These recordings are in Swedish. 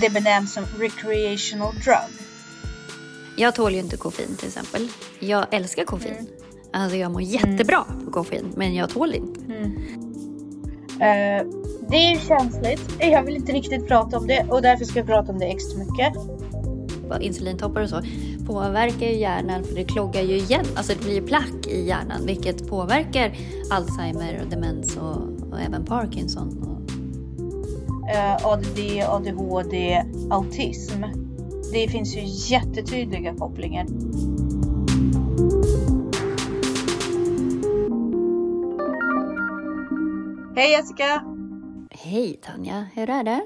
det benämns som recreational drug. Jag tål ju inte koffein till exempel. Jag älskar koffein. Mm. Alltså jag mår jättebra mm. på koffein, men jag tål inte. Mm. Uh, det är känsligt. Jag vill inte riktigt prata om det och därför ska jag prata om det extra mycket. Insulintoppar och så påverkar ju hjärnan för det kloggar ju igen. Alltså det blir plack i hjärnan vilket påverkar Alzheimer och demens och, och även Parkinson. Uh, ADD, ADHD, autism. Det finns ju jättetydliga kopplingar. Hej Jessica! Hej Tanja, hur är det?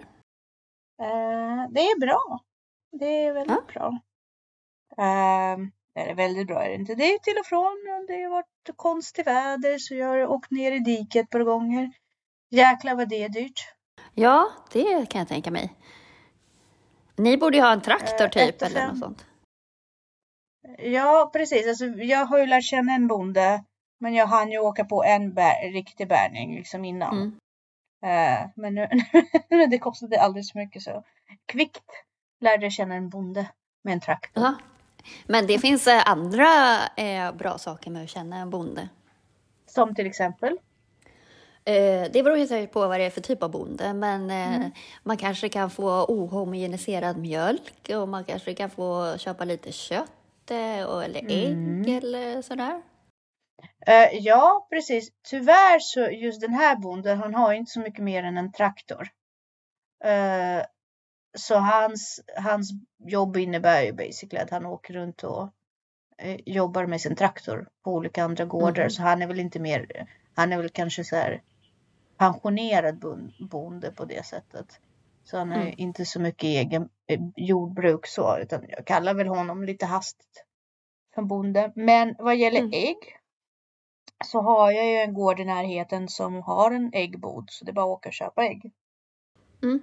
Uh, det är bra. Det är väldigt ja. bra. Uh, det är väldigt bra är det inte. Det är till och från. Det har varit konstigt väder så jag har åkt ner i diket ett par gånger. Jäklar vad det är dyrt. Ja, det kan jag tänka mig. Ni borde ju ha en traktor uh, typ eller något sånt. Ja, precis. Alltså, jag har ju lärt känna en bonde men jag hann ju åka på en bär, riktig bärgning liksom innan. Mm. Uh, men nu, det kostade alldeles för mycket så kvickt lärde jag känna en bonde med en traktor. Aha. Men det finns eh, andra eh, bra saker med att känna en bonde. Som till exempel? Eh, det beror helt på vad det är för typ av bonde, men eh, mm. man kanske kan få ohomogeniserad mjölk och man kanske kan få köpa lite kött eh, eller ägg mm. eller sådär. Ja, precis. Tyvärr så just den här bonden, han har inte så mycket mer än en traktor. Så hans, hans jobb innebär ju basically att han åker runt och jobbar med sin traktor på olika andra gårdar. Mm. Så han är väl inte mer, han är väl kanske så här pensionerad bonde på det sättet. Så han har mm. inte så mycket egen jordbruk så, utan jag kallar väl honom lite hastigt för bonde. Men vad gäller mm. ägg så har jag ju en gård i närheten som har en äggbod så det är bara att åka och köpa ägg. Mm.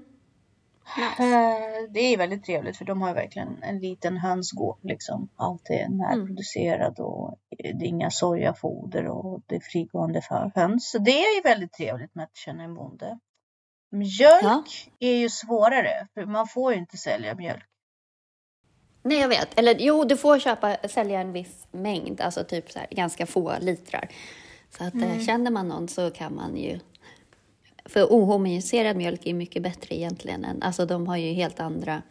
Nice. Eh, det är väldigt trevligt för de har verkligen en liten hönsgård liksom. Allt är närproducerat och det är inga sojafoder och det är frigående för höns. Så det är väldigt trevligt med att känna en bonde. Mjölk ja. är ju svårare för man får ju inte sälja mjölk Nej, jag vet. Eller jo, du får köpa, sälja en viss mängd, alltså typ så här, ganska få litrar. Så att eh, mm. känner man någon så kan man ju... För ohomogeniserad mjölk är mycket bättre egentligen. Än, alltså de har ju helt andra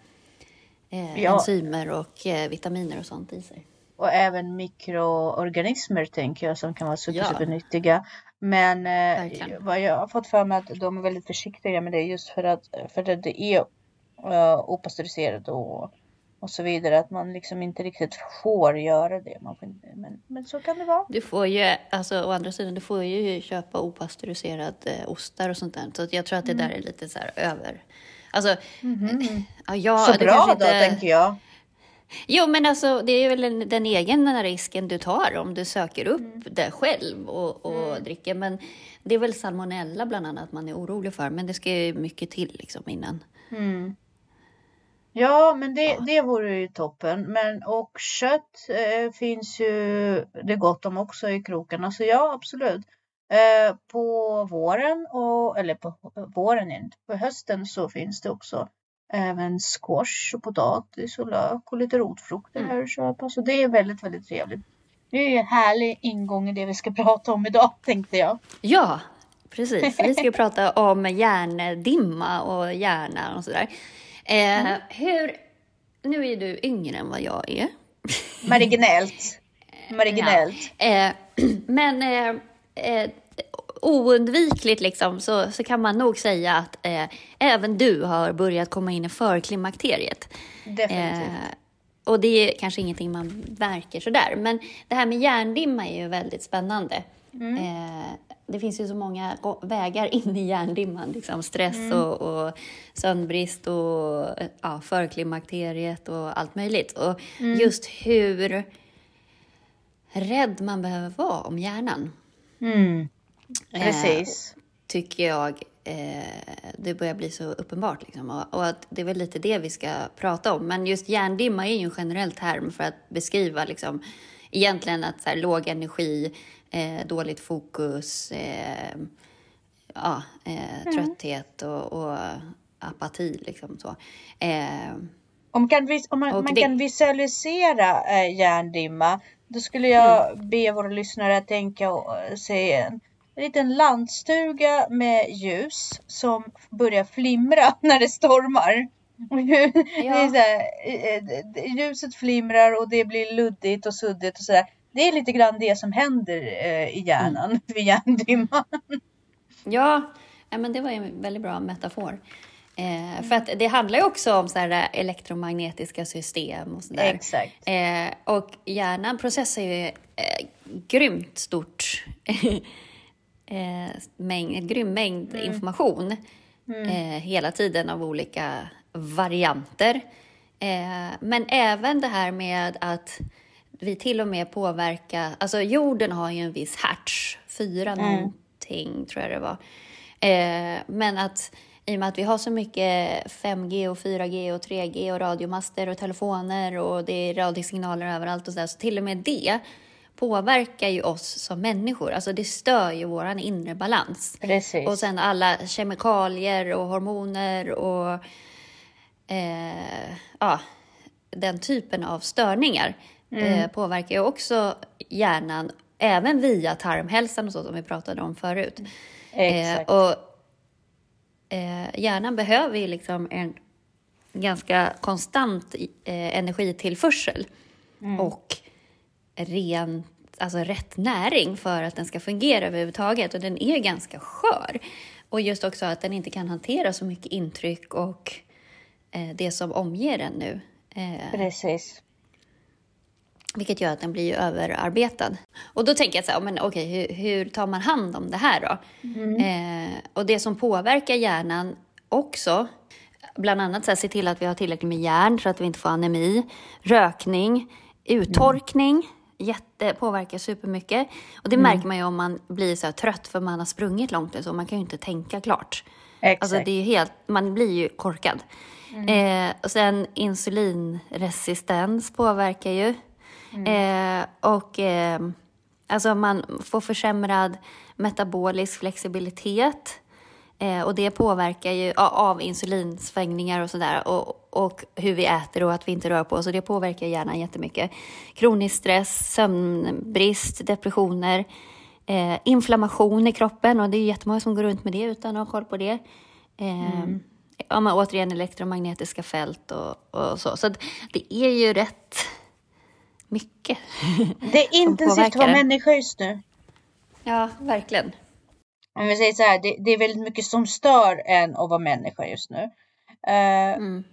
eh, ja. enzymer och eh, vitaminer och sånt i sig. Och även mikroorganismer tänker jag som kan vara super, ja. supernyttiga. Men eh, vad jag har fått för mig att de är väldigt försiktiga med det just för att, för att det är uh, opastöriserat och och så vidare. Att man liksom inte riktigt får göra det. Man får inte, men, men så kan det vara. Du får ju, alltså å andra sidan, du får ju köpa opastöriserade eh, ostar och sånt där. Så jag tror att det mm. där är lite så här över. Alltså, mm. ja, ja, så bra då, inte... tänker jag. Jo, men alltså det är väl den, den egna risken du tar om du söker upp mm. det själv och, och mm. dricker. Men det är väl salmonella bland annat man är orolig för. Men det ska ju mycket till liksom innan. Mm. Ja, men det, det vore ju toppen. Men och kött eh, finns ju det gott om också i krokarna. Så ja, absolut. Eh, på våren, och, eller på våren inte, på hösten så finns det också även squash och potatis och lök och lite rotfrukter mm. här att köpa. Så det är väldigt, väldigt trevligt. Det är en härlig ingång i det vi ska prata om idag tänkte jag. Ja, precis. Vi ska prata om hjärndimma och hjärnan och sådär. Eh, mm. hur, nu är du yngre än vad jag är. Marginellt. Marginellt. Ja. Eh, men eh, eh, oundvikligt liksom, så, så kan man nog säga att eh, även du har börjat komma in i förklimakteriet. Definitivt. Eh, och det är kanske ingenting man märker sådär, men det här med hjärndimma är ju väldigt spännande. Mm. Eh, det finns ju så många vägar in i hjärndimman. Liksom stress mm. och, och sömnbrist och ja, förklimakteriet och allt möjligt. Och mm. just hur rädd man behöver vara om hjärnan. Mm. Precis. Eh, tycker jag eh, det börjar bli så uppenbart. Liksom. Och, och, att det är väl lite det vi ska prata om. Men just hjärndimma är ju en generell term för att beskriva liksom, egentligen att så här, låg energi, eh, dåligt fokus, eh, ja, eh, mm. trötthet och, och apati. Liksom, så. Eh, om, kan, om man, man det... kan visualisera eh, hjärndimma, då skulle jag mm. be våra lyssnare att tänka sig en, en liten landstuga med ljus som börjar flimra när det stormar. Ja. det här, eh, eh, ljuset flimrar och det blir luddigt och suddigt och sådär. Det är lite grann det som händer eh, i hjärnan mm. vid hjärndimman. Ja, men det var en väldigt bra metafor. Eh, för att det handlar ju också om så här elektromagnetiska system och sådär. Exakt. Eh, och hjärnan processar ju eh, grymt stort eh, mängd, grym mängd mm. information mm. Eh, hela tiden av olika varianter. Eh, men även det här med att vi till och med påverkar, alltså jorden har ju en viss hertz, fyra mm. någonting tror jag det var. Eh, men att i och med att vi har så mycket 5G och 4G och 3G och radiomaster och telefoner och det är radiosignaler överallt och så, där, så till och med det påverkar ju oss som människor. Alltså det stör ju vår inre balans. Precis. Och sen alla kemikalier och hormoner och eh, ja, den typen av störningar mm. eh, påverkar ju också hjärnan, även via tarmhälsan och så som vi pratade om förut. Exakt. Eh, och eh, hjärnan behöver ju liksom en ganska konstant eh, energitillförsel mm. och rent, alltså rätt näring för att den ska fungera överhuvudtaget. Och den är ganska skör. Och just också att den inte kan hantera så mycket intryck och eh, det som omger den nu. Eh, Precis. Vilket gör att den blir överarbetad. Och då tänker jag så här, men okej, hur, hur tar man hand om det här då? Mm. Eh, och det som påverkar hjärnan också, bland annat så här, se till att vi har tillräckligt med järn så att vi inte får anemi, rökning, uttorkning, mm. jätte, påverkar supermycket. Och det mm. märker man ju om man blir så trött för man har sprungit långt och så, man kan ju inte tänka klart. Exakt. Alltså det är helt, man blir ju korkad. Mm. Eh, och sen insulinresistens påverkar ju. Mm. Eh, och eh, alltså man får försämrad metabolisk flexibilitet. Eh, och det påverkar ju av insulinsvängningar och sådär. Och, och hur vi äter och att vi inte rör på oss. Och det påverkar hjärnan jättemycket. Kronisk stress, sömnbrist, depressioner. Eh, inflammation i kroppen och det är jättemånga som går runt med det utan att ha koll på det. Eh, mm. Ja, men återigen elektromagnetiska fält och, och så. Så det är ju rätt mycket. Det är intensivt att vara människa just nu. Ja, verkligen. Om vi säger så här, det, det, är väldigt mycket som stör en att vara människa just nu. Uh, mm.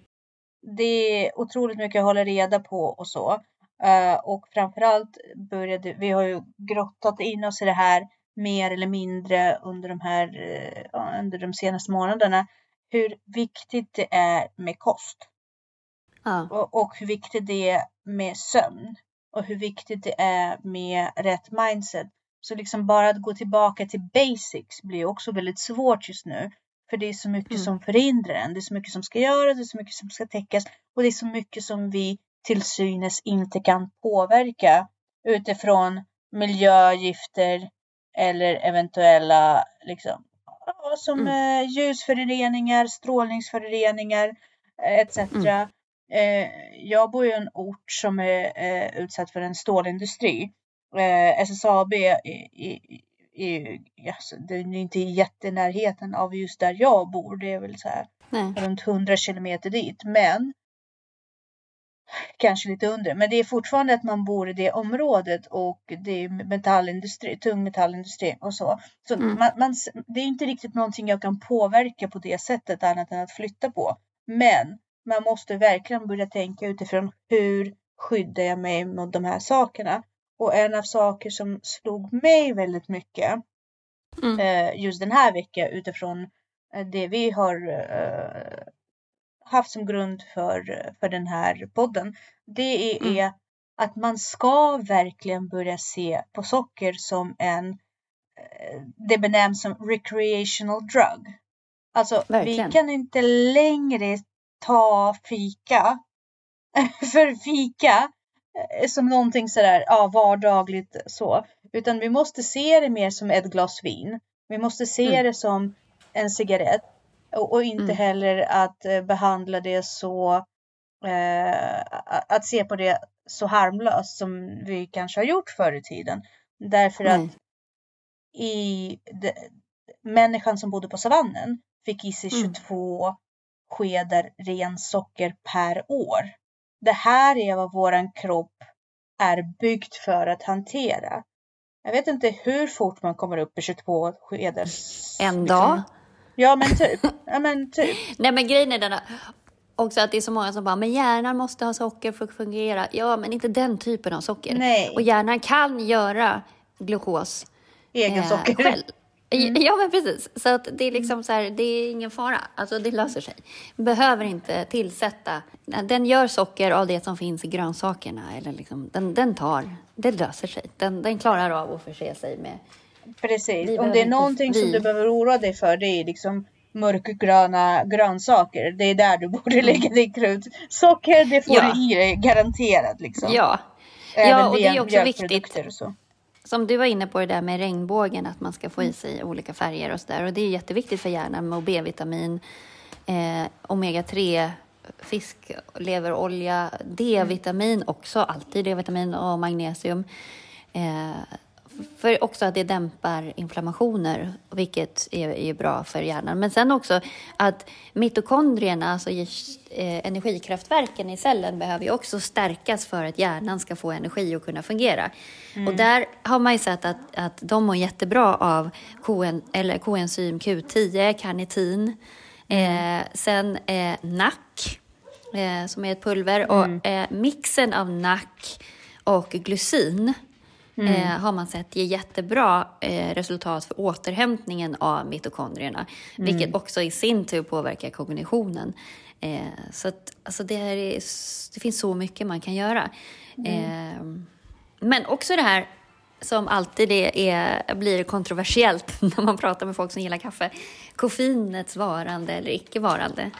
Det är otroligt mycket att hålla reda på och så. Uh, och framförallt började, vi har ju grottat in oss i det här mer eller mindre under de här, uh, under de senaste månaderna. Hur viktigt det är med kost. Ja. Och, och hur viktigt det är med sömn och hur viktigt det är med rätt mindset. Så liksom bara att gå tillbaka till basics blir också väldigt svårt just nu. För det är så mycket mm. som förhindrar en. Det är så mycket som ska göras, det är så mycket som ska täckas och det är så mycket som vi till synes inte kan påverka utifrån miljögifter eller eventuella liksom, som mm. Eh, ljusföroreningar, strålningsföroreningar etc. Mm. Eh, jag bor i en ort som är eh, utsatt för en stålindustri. Eh, SSAB är, är, alltså, det är inte i jättenärheten av just där jag bor. Det är väl så här Nej. runt 100 kilometer dit. Men kanske lite under. Men det är fortfarande att man bor i det området och det är metallindustri, tung metallindustri och så. Så mm. man, man, det är inte riktigt någonting jag kan påverka på det sättet annat än att flytta på. Men man måste verkligen börja tänka utifrån hur skyddar jag mig mot de här sakerna? Och en av saker som slog mig väldigt mycket mm. eh, just den här veckan utifrån eh, det vi har eh, haft som grund för, för den här podden. Det är, mm. är, att man ska verkligen börja se på socker som en eh, det benämns som recreational drug. Alltså verkligen. vi kan inte längre ta fika. för fika eh, som någonting sådär ja, vardagligt så. Utan vi måste se det mer som ett glas vin. Vi måste se mm. det som en cigarett. Och, och inte Mm. heller att eh, behandla det så, eh, att- se på det så harmlöst som vi kanske har gjort förr i tiden. Därför Nej. att i de, människan som bodde på savannen fick i sig Mm. 22 skedar ren socker per år. Det här är vad våran kropp är byggt för att hantera. Jag vet inte hur fort man kommer upp i 22 skedar. En liksom. dag. Ja men typ. Ja men typ. Nej men grejen är den också att det är så många som bara, men hjärnan måste ha socker för att fungera. Ja, men inte den typen av socker. Nej. Och hjärnan kan göra glukos Egen eh, socker. själv. Ja, men precis. Så att det är liksom så här, det är ingen fara. Alltså det löser sig. Behöver inte tillsätta. Den gör socker av det som finns i grönsakerna. Eller liksom, den, den tar, det löser sig. Den, den klarar av att förse sig med. Precis. Vi Om det är någonting som vi- du behöver oroa dig för det är liksom mörkgröna grönsaker. Det är där du borde lägga ditt krut. Socker det får Ja. du i dig garanterat liksom. Ja, Även ja och det är också viktigt. och så. Som du var inne på det där med regnbågen, att man ska få i sig olika färger och sådär. Och det är jätteviktigt för hjärnan med B-vitamin, eh, omega-3, fisk, leverolja, D-vitamin också, alltid D-vitamin och magnesium. Eh, för också att det dämpar inflammationer, vilket är, är bra för hjärnan. Men sen också att mitokondrierna, alltså eh, energikraftverken i cellen, behöver ju också stärkas för att hjärnan ska få energi och kunna fungera. Och där har man ju sett att, att de mår jättebra av koen, eller koenzym Q10, karnitin, eh, sen eh, NAC, eh, som är ett pulver, och eh, mixen av NAC och glycin eh, har man sett ger jättebra eh, resultat för återhämtningen av mitokondrierna, vilket också i sin tur påverkar kognitionen. Eh, så att, alltså det, här är, det finns så mycket man kan göra. Eh, men också det här som alltid är, är, blir kontroversiellt när man pratar med folk som gillar kaffe. Koffeinets varande eller icke varande.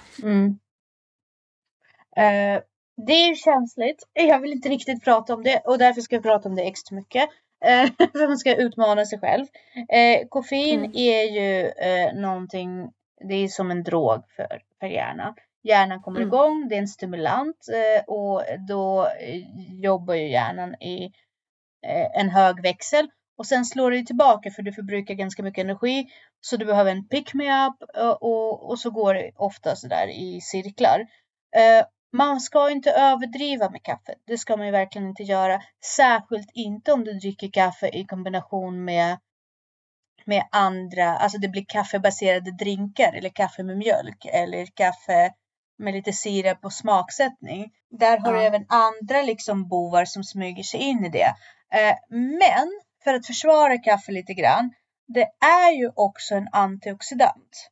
Det är känsligt. Jag vill inte riktigt prata om det och därför ska jag prata om det extra mycket. Eh, för man ska utmana sig själv. Eh, koffein Mm. är ju eh, någonting, det är som en drog för, för hjärnan. Hjärnan kommer Mm. igång, det är en stimulant eh, och då eh, jobbar ju hjärnan i eh, en hög växel. Och sen slår det tillbaka för du förbrukar ganska mycket energi. Så du behöver en pick-me-up och, och, och så går det ofta sådär i cirklar. Man ska inte överdriva med kaffe. Det ska man ju verkligen inte göra. Särskilt inte om du dricker kaffe i kombination med, med andra, alltså det blir kaffebaserade drinkar eller kaffe med mjölk eller kaffe med lite sirap och smaksättning. Där har du Ja. även andra liksom bovar som smyger sig in i det. Eh, men för att försvara kaffe lite grann. Det är ju också en antioxidant.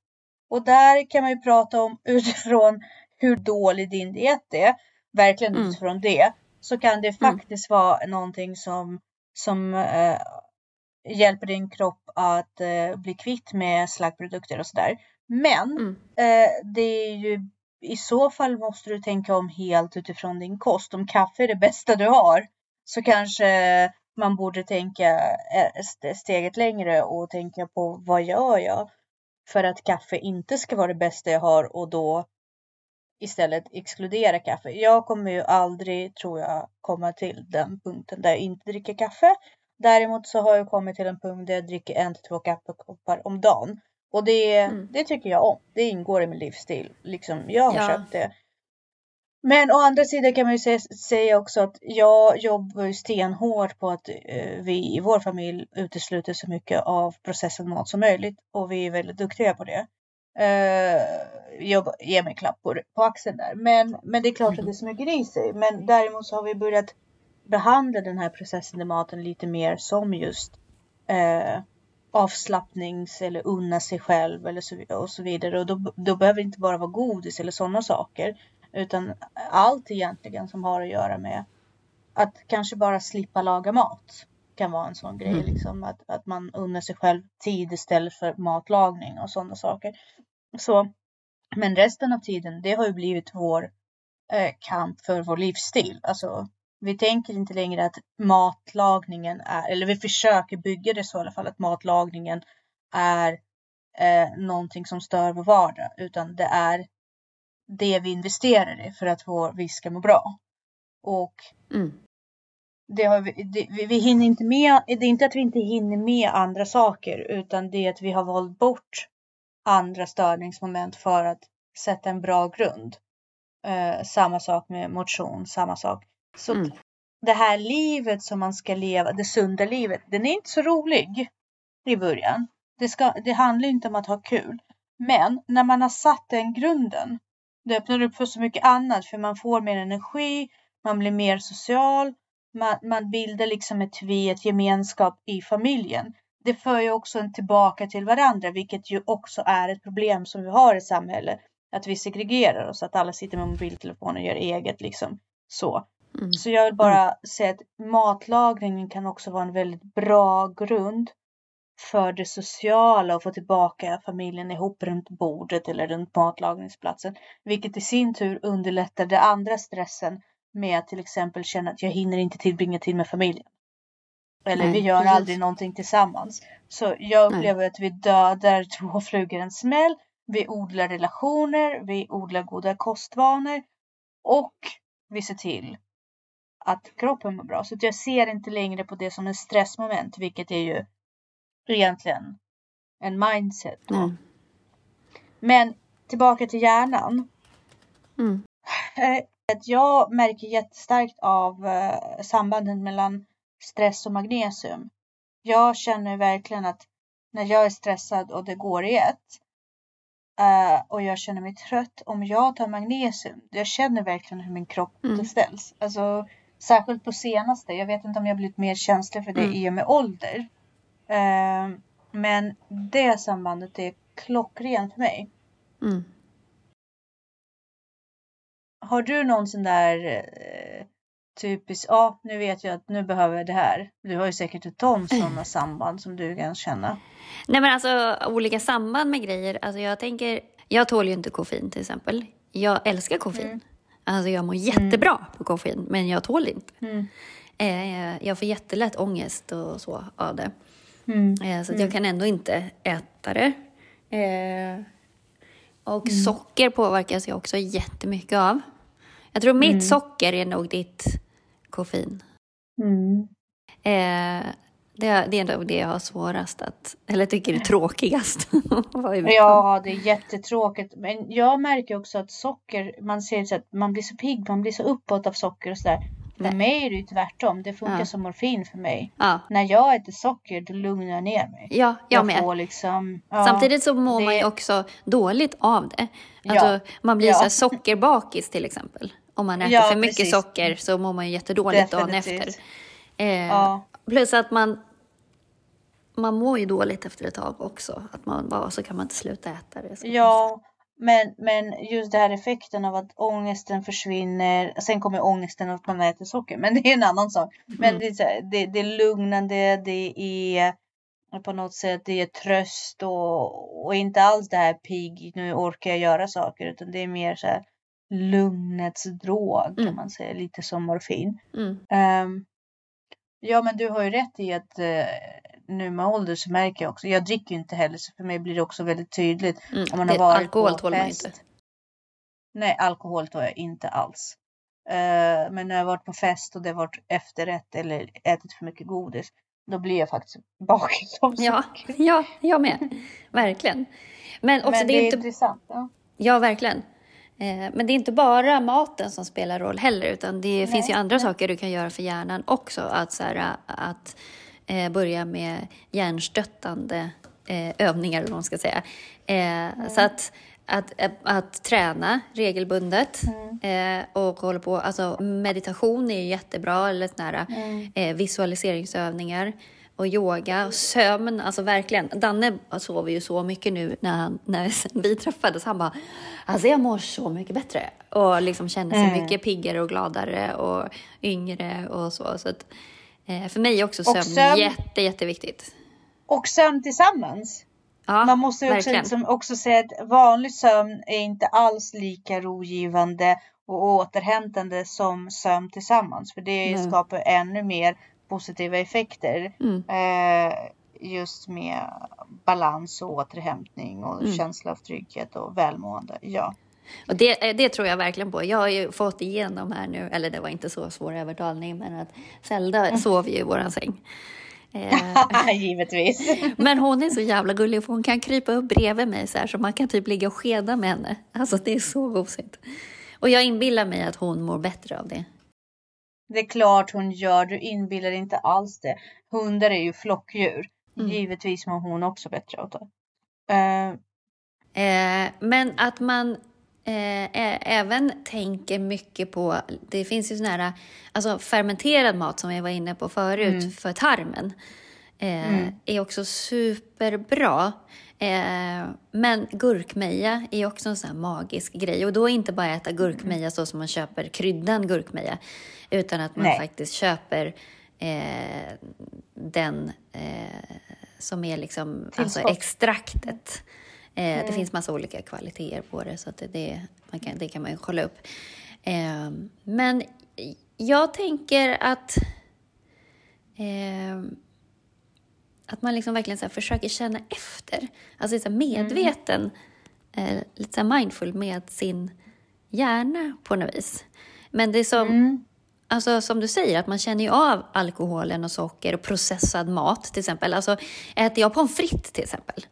Och där kan man ju prata om utifrån hur dålig din diet är. Verkligen Mm. utifrån det. Så kan det Mm. faktiskt vara någonting som, som eh, hjälper din kropp att eh, bli kvitt med slaggprodukter och sådär. Men Mm. eh, det är ju i så fall måste du tänka om helt utifrån din kost. Om kaffe är det bästa du har så kanske man borde tänka eh, st- steget längre och tänka på vad gör jag för att kaffe inte ska vara det bästa jag har och då istället exkludera kaffe. Jag kommer ju aldrig, tror jag, komma till den punkten där jag inte dricker kaffe. Däremot så har jag kommit till en punkt där jag dricker en till två kaffekoppar om dagen. Och det, Mm. det tycker jag om. Det ingår i min livsstil. Liksom, jag har Ja. köpt det. Men å andra sidan kan man ju sä- säga också att jag jobbar stenhårt på att eh, vi i vår familj utesluter så mycket av processad mat som möjligt. Och vi är väldigt duktiga på det. Uh, jag ger mig klapp på, på axeln där. Men, men det är klart att det smyger i sig. Men däremot så har vi börjat behandla den här processade maten lite mer som just eh, avslappnings eller unna sig själv eller så, och så vidare. Och då, då behöver det inte bara vara godis eller sådana saker. Utan allt egentligen som har att göra med att kanske bara slippa laga mat. Kan vara en sån grej. Mm. Liksom, att, att man unnar sig själv tid istället för matlagning och sådana saker. Så, men resten av tiden, det har ju blivit vår eh, kamp för vår livsstil. Alltså, vi tänker inte längre att matlagningen är, eller vi försöker bygga det så i alla fall, att matlagningen är eh, någonting som stör vår vardag utan det är det vi investerar i för att vår, vi ska må bra. Och Mm. det har vi, det, vi, vi hinner inte med, det är inte att vi inte hinner med andra saker utan det är att vi har valt bort andra störningsmoment för att sätta en bra grund. Eh, samma sak med motion, samma sak. Så Mm. det här livet som man ska leva, det sunda livet, den är inte så rolig i början. Det, ska, det handlar inte om att ha kul. Men när man har satt den grunden, det öppnar upp för så mycket annat för man får mer energi, man blir mer social, man, man bildar liksom ett vi, ett gemenskap i familjen. Det för ju också en tillbaka till varandra, vilket ju också är ett problem som vi har i samhället. Att vi segregerar oss, att alla sitter med mobiltelefoner och gör eget liksom. Så. Mm. Så jag vill bara säga att matlagningen kan också vara en väldigt bra grund för det sociala och få tillbaka familjen ihop runt bordet eller runt matlagningsplatsen. Vilket i sin tur underlättar det andra stressen med att till exempel känna att jag hinner inte tillbringa tid med familjen. Eller Nej, vi gör precis. aldrig någonting tillsammans. Så jag Nej. upplever att vi dödar två flugor en smäll. Vi odlar relationer, vi odlar goda kostvanor och vi ser till att kroppen mår bra. Så att jag ser inte längre på det som en stressmoment, vilket är ju egentligen en mindset. Nej. Men tillbaka till hjärnan. Mm. Eh, Jag märker jättestarkt av eh, sambanden mellan stress och magnesium. Jag känner verkligen att när jag är stressad och det går i ett eh, och jag känner mig trött, om jag tar magnesium, jag känner verkligen hur min kropp Mm. återställs. Alltså, särskilt på senaste, jag vet inte om jag blivit mer känslig för det Mm. i och med ålder. Eh, men det sambandet är klockrent för mig. Mm. Har du någon sån där eh, typisk, ja nu vet jag att nu behöver jag det här. Du har ju säkert ett ton sådana samband som du kan känna. Nej men alltså olika samband med grejer. Alltså jag tänker, jag tål ju inte koffein till exempel. Jag älskar koffein. Mm. Alltså jag mår jättebra på koffein, men jag tål inte. Mm. Eh, jag får jättelätt ångest och så av det. Mm. Eh, så jag kan ändå inte äta det. Eh, och Mm. socker påverkas jag också jättemycket av. Jag tror mitt Mm. socker är nog ditt koffein. Mm. Eh, det, det är nog det jag har svårast att, eller tycker är tråkigast. Ja, det är jättetråkigt. Men jag märker också att socker, man ser så att man blir så pigg, man blir så uppåt av socker och sådär. För mig är det ju tvärtom. Det funkar Ja. som morfin för mig. Ja, När jag äter socker, då lugnar jag ner mig. ja jag med. får liksom, ja, Samtidigt så mår man ju det- också dåligt av det. Alltså. Man blir så här sockerbakis till exempel. Om man äter Ja, för mycket precis. socker så mår man ju jättedåligt dagen Definitivt. efter. Eh, Ja. Plus att man, man mår ju dåligt efter ett tag också. Att man bara, så kan man inte sluta äta det. Ja, men, men just det här effekten av att ångesten försvinner. Sen kommer ångesten av att man äter socker, men det är en annan sak. Men Mm. det, är det, det är lugnande, det är på något sätt det är tröst och, och inte alls det här pigg, nu orkar jag göra saker, utan det är mer så här lugnets drog kan Mm. man säga, lite som morfin. Mm. Ehm, ja, men du har ju rätt i att eh, nu med ålder så märker jag också, jag dricker ju inte heller så för mig blir det också väldigt tydligt Mm. om man har Det, varit alkohol på tål man inte. Nej, alkohol tål jag inte alls. Eh, men när jag varit på fest och det varit efterrätt eller ätit för mycket godis, då blir jag faktiskt bakis av Ja, ja, jag med. Verkligen. Men också, Men det är inte intressant. Ja. Ja, verkligen. Eh, Men det är inte bara maten som spelar roll heller, utan det finns ju andra saker du kan göra för hjärnan också. Att, så här, att eh, börja med hjärnstöttande eh, övningar, eller vad man ska säga. Eh, Så att, att, att, att träna regelbundet eh, och hålla på, alltså meditation är ju jättebra, eller såna här, eh, visualiseringsövningar och yoga och sömn, alltså verkligen. Danne sover ju så mycket nu när, han, när vi träffades. Han bara, alltså jag mår så mycket bättre och liksom känner sig Mm. mycket piggare och gladare och yngre och så. så att, eh, för mig är också sömn, sömn- jätte, jätteviktigt. Och sömn tillsammans. Ja, Man måste också, liksom också säga att vanlig sömn är inte alls lika rogivande och återhämtande som sömn tillsammans. För det Nej. skapar ännu mer positiva effekter. Mm. Eh, just med balans och återhämtning och Mm. känsla av trygghet och välmående. Ja. Och det, eh, det tror jag verkligen på. Jag har ju fått igenom här nu, eller det var inte så svår övertalning, men att Zelda sov ju i våran säng. Eh, Givetvis. men hon är så jävla gullig för hon kan krypa upp bredvid mig så här så man kan typ ligga och skeda med henne. Alltså det är så gosigt. Och jag inbillar mig att hon mår bättre av det. Det är klart hon gör, du inbillar inte alls det. Hundar är ju flockdjur. Mm. Givetvis mår hon också bättre av det. Eh, Eh, men att man eh, även tänker mycket på, det finns ju sån här, alltså fermenterad mat som vi var inne på förut Mm. för tarmen. Eh, Mm. är också superbra. Eh, men gurkmeja är också en sån här magisk grej. Och då inte bara äta gurkmeja så som man köper kryddan gurkmeja. Utan att man Nej. faktiskt köper eh, den eh, som är liksom alltså extraktet. Eh, Det Mm. finns massa olika kvaliteter på det så att det, det, man kan, det kan man ju kolla upp. Eh, men jag tänker att eh, att man liksom verkligen så försöker känna efter. Alltså så här medveten, eh, lite så mindful med sin hjärna på något vis. Men det är som, mm. alltså, som du säger, att man känner ju av alkoholen och socker och processad mat till exempel. Alltså äter jag pommes frites till exempel,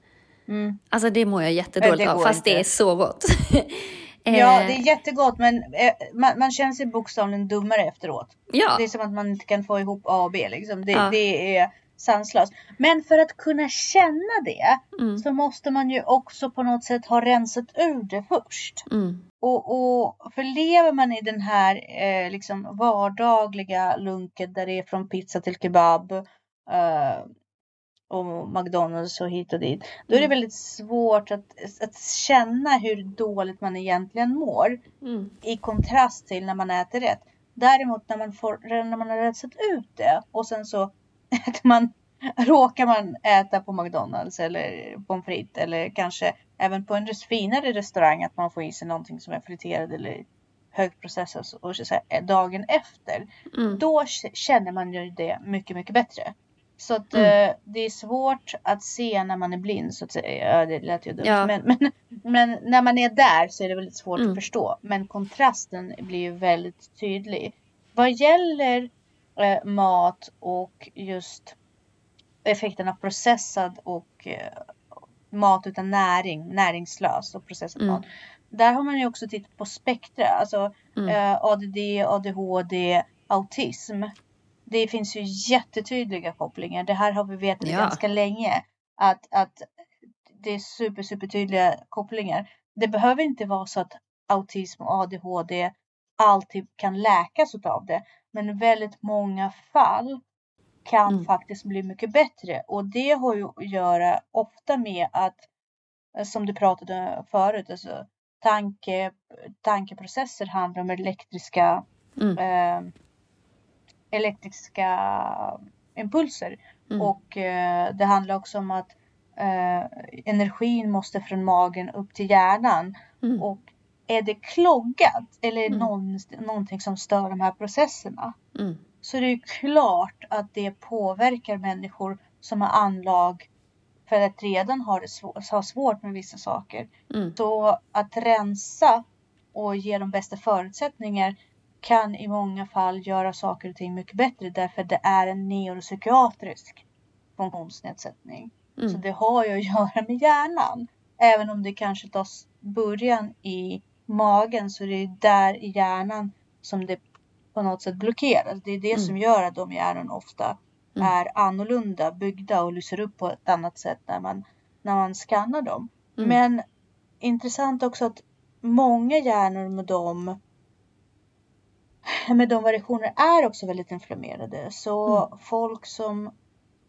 Mm. alltså det mår jag jättedåligt det av, fast det inte. är så gott. Ja, Eh, det är jättegott men eh, man, man känner sig bokstavligen dummare efteråt. ja. Det är som att man inte kan få ihop A och B liksom. Det, Ja. det är sanslöst. Men för att kunna känna det Mm, så måste man ju också på något sätt ha rensat ur det först. mm, Och, och för lever man i den här eh, liksom vardagliga lunket där det är från pizza till kebab eh, och McDonalds och hit och dit. Då är det Mm. väldigt svårt att, att känna hur dåligt man egentligen mår mm, i kontrast till när man äter rätt. Däremot när man, får, när man har rensat ut det och sen så äter man, råkar man äta på McDonalds eller pommes frites eller kanske även på en finare restaurang att man får i sig någonting som är friterad eller högprocessat och så här, dagen efter. mm, Då känner man ju det mycket, mycket bättre. Så att Mm. eh, det är svårt att se när man är blind så att säga. Ja, det lät ju dumt. Ja. Men, men, men när man är där så är det väldigt svårt Mm. att förstå. Men kontrasten blir ju väldigt tydlig. Vad gäller eh, mat och just effekten av processad och eh, mat utan näring, näringslös och processad Mm. mat. Där har man ju också tittat på spektra, alltså mm, eh, ADD, ADHD, autism. Det finns ju jättetydliga kopplingar. Det här har vi vetat Ja. ganska länge. Att, att det är super, super tydliga kopplingar. Det behöver inte vara så att autism och ADHD alltid kan läkas av det. Men väldigt många fall kan Mm. faktiskt bli mycket bättre. Och det har ju att göra ofta med att, eh, som du pratade förut, alltså tanke, tankeprocesser handlar om elektriska mm, eh, elektriska impulser. mm, Och eh, det handlar också om att eh, energin måste från magen upp till hjärnan. mm, Och är det kloggat eller Mm. någon, någonting som stör de här processerna mm, så det är ju klart att det påverkar människor som har anlag för att redan har, det svår, har svårt med vissa saker. mm, Så att rensa och ge de bästa förutsättningar kan i många fall göra saker och ting mycket bättre därför det är en neuropsykiatrisk funktionsnedsättning. Så mm, det har ju att göra med hjärnan. Även om det kanske tar början i magen så är det ju där i hjärnan som det på något sätt blockeras. Det är det Mm. som gör att de hjärnan ofta Mm. är annorlunda byggda och lyser upp på ett annat sätt när man, när man skannar dem. mm. Men intressant också att många hjärnor med dem med de variationer är också väldigt inflammerade. Så Mm. folk som,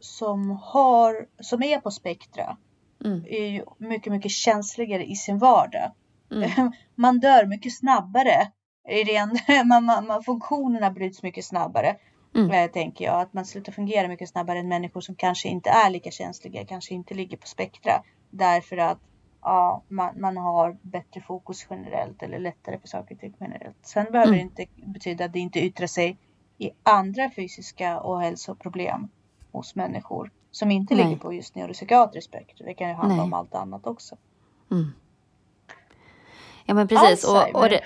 som, har, som är på spektra Mm, är ju mycket, mycket känsligare i sin vardag. Mm, Man dör mycket snabbare. I ren, man, man, funktionerna bryts mycket snabbare. Mm. eh, Tänker jag. Att man slutar fungera mycket snabbare än människor som kanske inte är lika känsliga. Kanske inte ligger på spektra. Därför att ja, man, man har bättre fokus generellt. Eller lättare för saker och ting generellt. Sen behöver Mm. det inte betyda att det inte yttrar sig i andra fysiska och hälsoproblem hos människor. som inte Nej. ligger på just neuropsykiatriskt spektrum. Det kan ju handla Nej. om allt annat också. Mm. Ja men precis. Och, och det,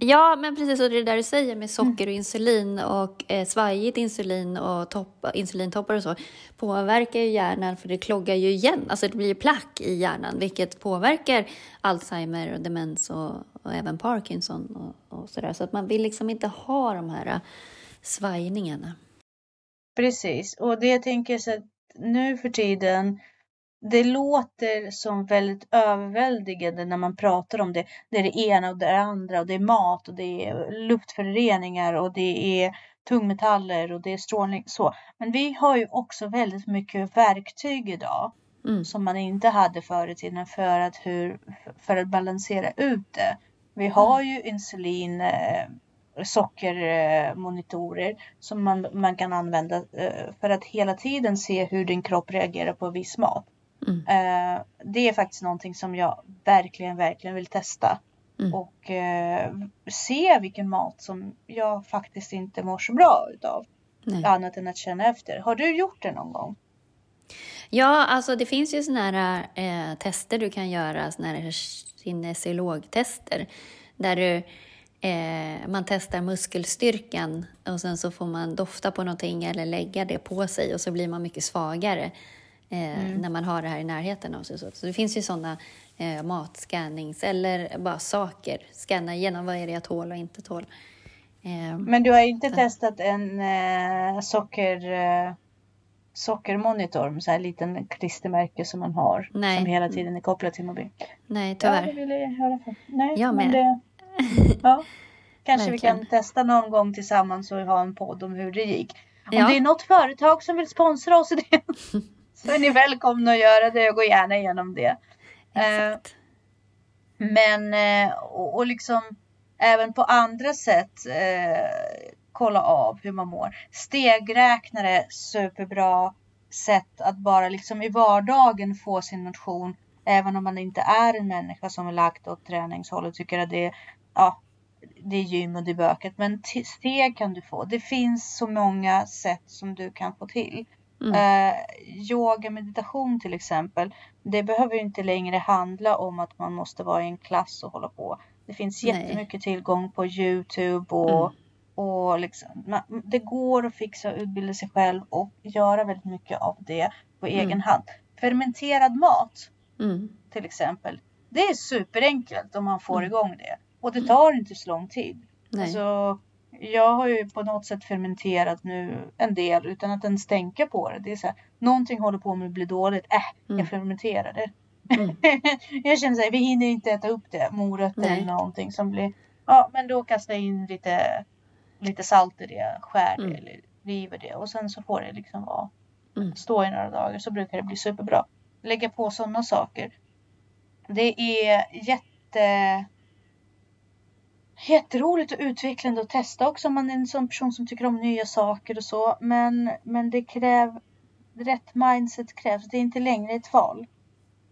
ja men precis, och det där du säger med socker och insulin och eh, svajigt insulin och topp, insulintoppar och så påverkar ju hjärnan för det kloggar ju igen, alltså det blir ju plack i hjärnan vilket påverkar Alzheimer och demens och, och även Parkinson och, och sådär. Så att man vill liksom inte ha de här eh, svajningarna. Precis, och det jag tänker så att nu för tiden, det låter som väldigt överväldigande när man pratar om det. Det är det ena och det andra och det är mat och det är luftföroreningar och det är tungmetaller och det är strålning så. Men vi har ju också väldigt mycket verktyg idag Mm. som man inte hade förr i tiden för att, hur, för att balansera ut det. Vi har ju insulin, eh, sockermonitorer som man, man kan använda eh, för att hela tiden se hur din kropp reagerar på viss mat. Mm. Eh, det är faktiskt någonting som jag verkligen, verkligen vill testa. Mm. Och eh, se vilken mat som jag faktiskt inte mår så bra utav. Nej. Annat än att känna efter. Har du gjort det någon gång? Ja, alltså det finns ju såna här eh, tester du kan göra, såna här kinesiologtester, där du, eh, man testar muskelstyrkan och sen så får man dofta på någonting eller lägga det på sig och så blir man mycket svagare eh, när man har det här i närheten av sig. Så, så det finns ju sådana eh, matscannings eller bara saker, scanna igenom vad är det jag tål och inte tål. Eh, Men du har inte testat en eh, socker, eh, sockermonitor så här liten klistermärke som man har. Nej. Som hela tiden är kopplad till mobil. nej, Ja, tyvärr. det ville jag höra. För. Nej, Jag men det, ja. Kanske vi kan Verkligen. testa någon gång tillsammans och ha en podd om hur det gick. Om Ja. det är något företag som vill sponsra oss i det så är ni välkomna att göra det och gå gärna igenom det. Eh, Exakt. Men eh, och, och liksom även på andra sätt eh, kolla av hur man mår. Stegräknare, superbra sätt att bara liksom i vardagen få sin motion. Även om man inte är en människa som är lagt åt träningshåll och tycker att det är, ja, det är gym och det är böket. Men steg kan du få. Det finns så många sätt som du kan få till. Mm. Eh, yoga, meditation till exempel. Det behöver ju inte längre handla om att man måste vara i en klass och hålla på. Det finns Nej. jättemycket tillgång på Youtube och, Mm. och liksom, man, det går att fixa och utbilda sig själv och göra väldigt mycket av det på egen Mm. hand. Fermenterad mat Mm. till exempel. Det är superenkelt om man får Mm. igång det. Och det tar inte så lång tid. Nej. Alltså, jag har ju på något sätt fermenterat nu en del utan att ens tänka på det. Det är så här, någonting håller på med att bli dåligt. Äh, Mm. jag fermenterar det. Mm. jag känner så här, vi hinner inte äta upp det. Morötter Nej. eller någonting som blir. Ja, men då kastar jag in lite, lite salt i det, skär det Mm. eller river det och sen så får det liksom vara, Mm. stå i några dagar så brukar det bli superbra. Lägga på sådana saker. Det är jätte Jätteroligt och utvecklande att testa också om man är en sån person som tycker om nya saker och så. Men, men det kräv rätt mindset krävs. Det är inte längre ett val.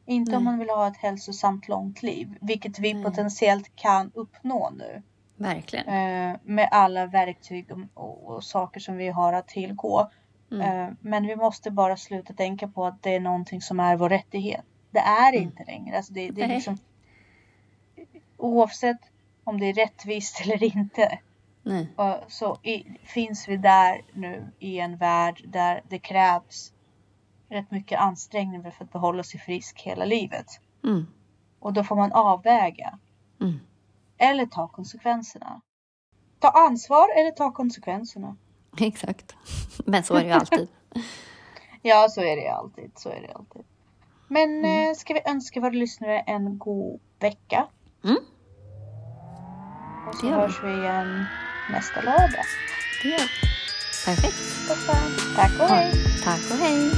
Inte Nej. om man vill ha ett hälsosamt långt liv, vilket vi Nej. potentiellt kan uppnå nu. Verkligen. Eh, med alla verktyg och, och, saker som vi har att tillgå. Mm. Eh, men vi måste bara sluta tänka på att det är någonting som är vår rättighet. Det är Mm. inte längre. Alltså det, det är liksom, oavsett om det är rättvist eller inte. Nej. Och så i, finns vi där nu i en värld där det krävs rätt mycket ansträngning för att behålla sig frisk hela livet. Mm. Och då får man avväga. Mm. Eller ta konsekvenserna. Ta ansvar eller ta konsekvenserna. Exakt. Men så är det ju alltid. Ja, så är det alltid. Så är det alltid. Men Mm. eh, ska vi önska våra lyssnare en god vecka. Mm. Och så hörs vi igen nästa lördag. Det gör vi. Perfekt. Tack och Ja. hej. Tack och hej.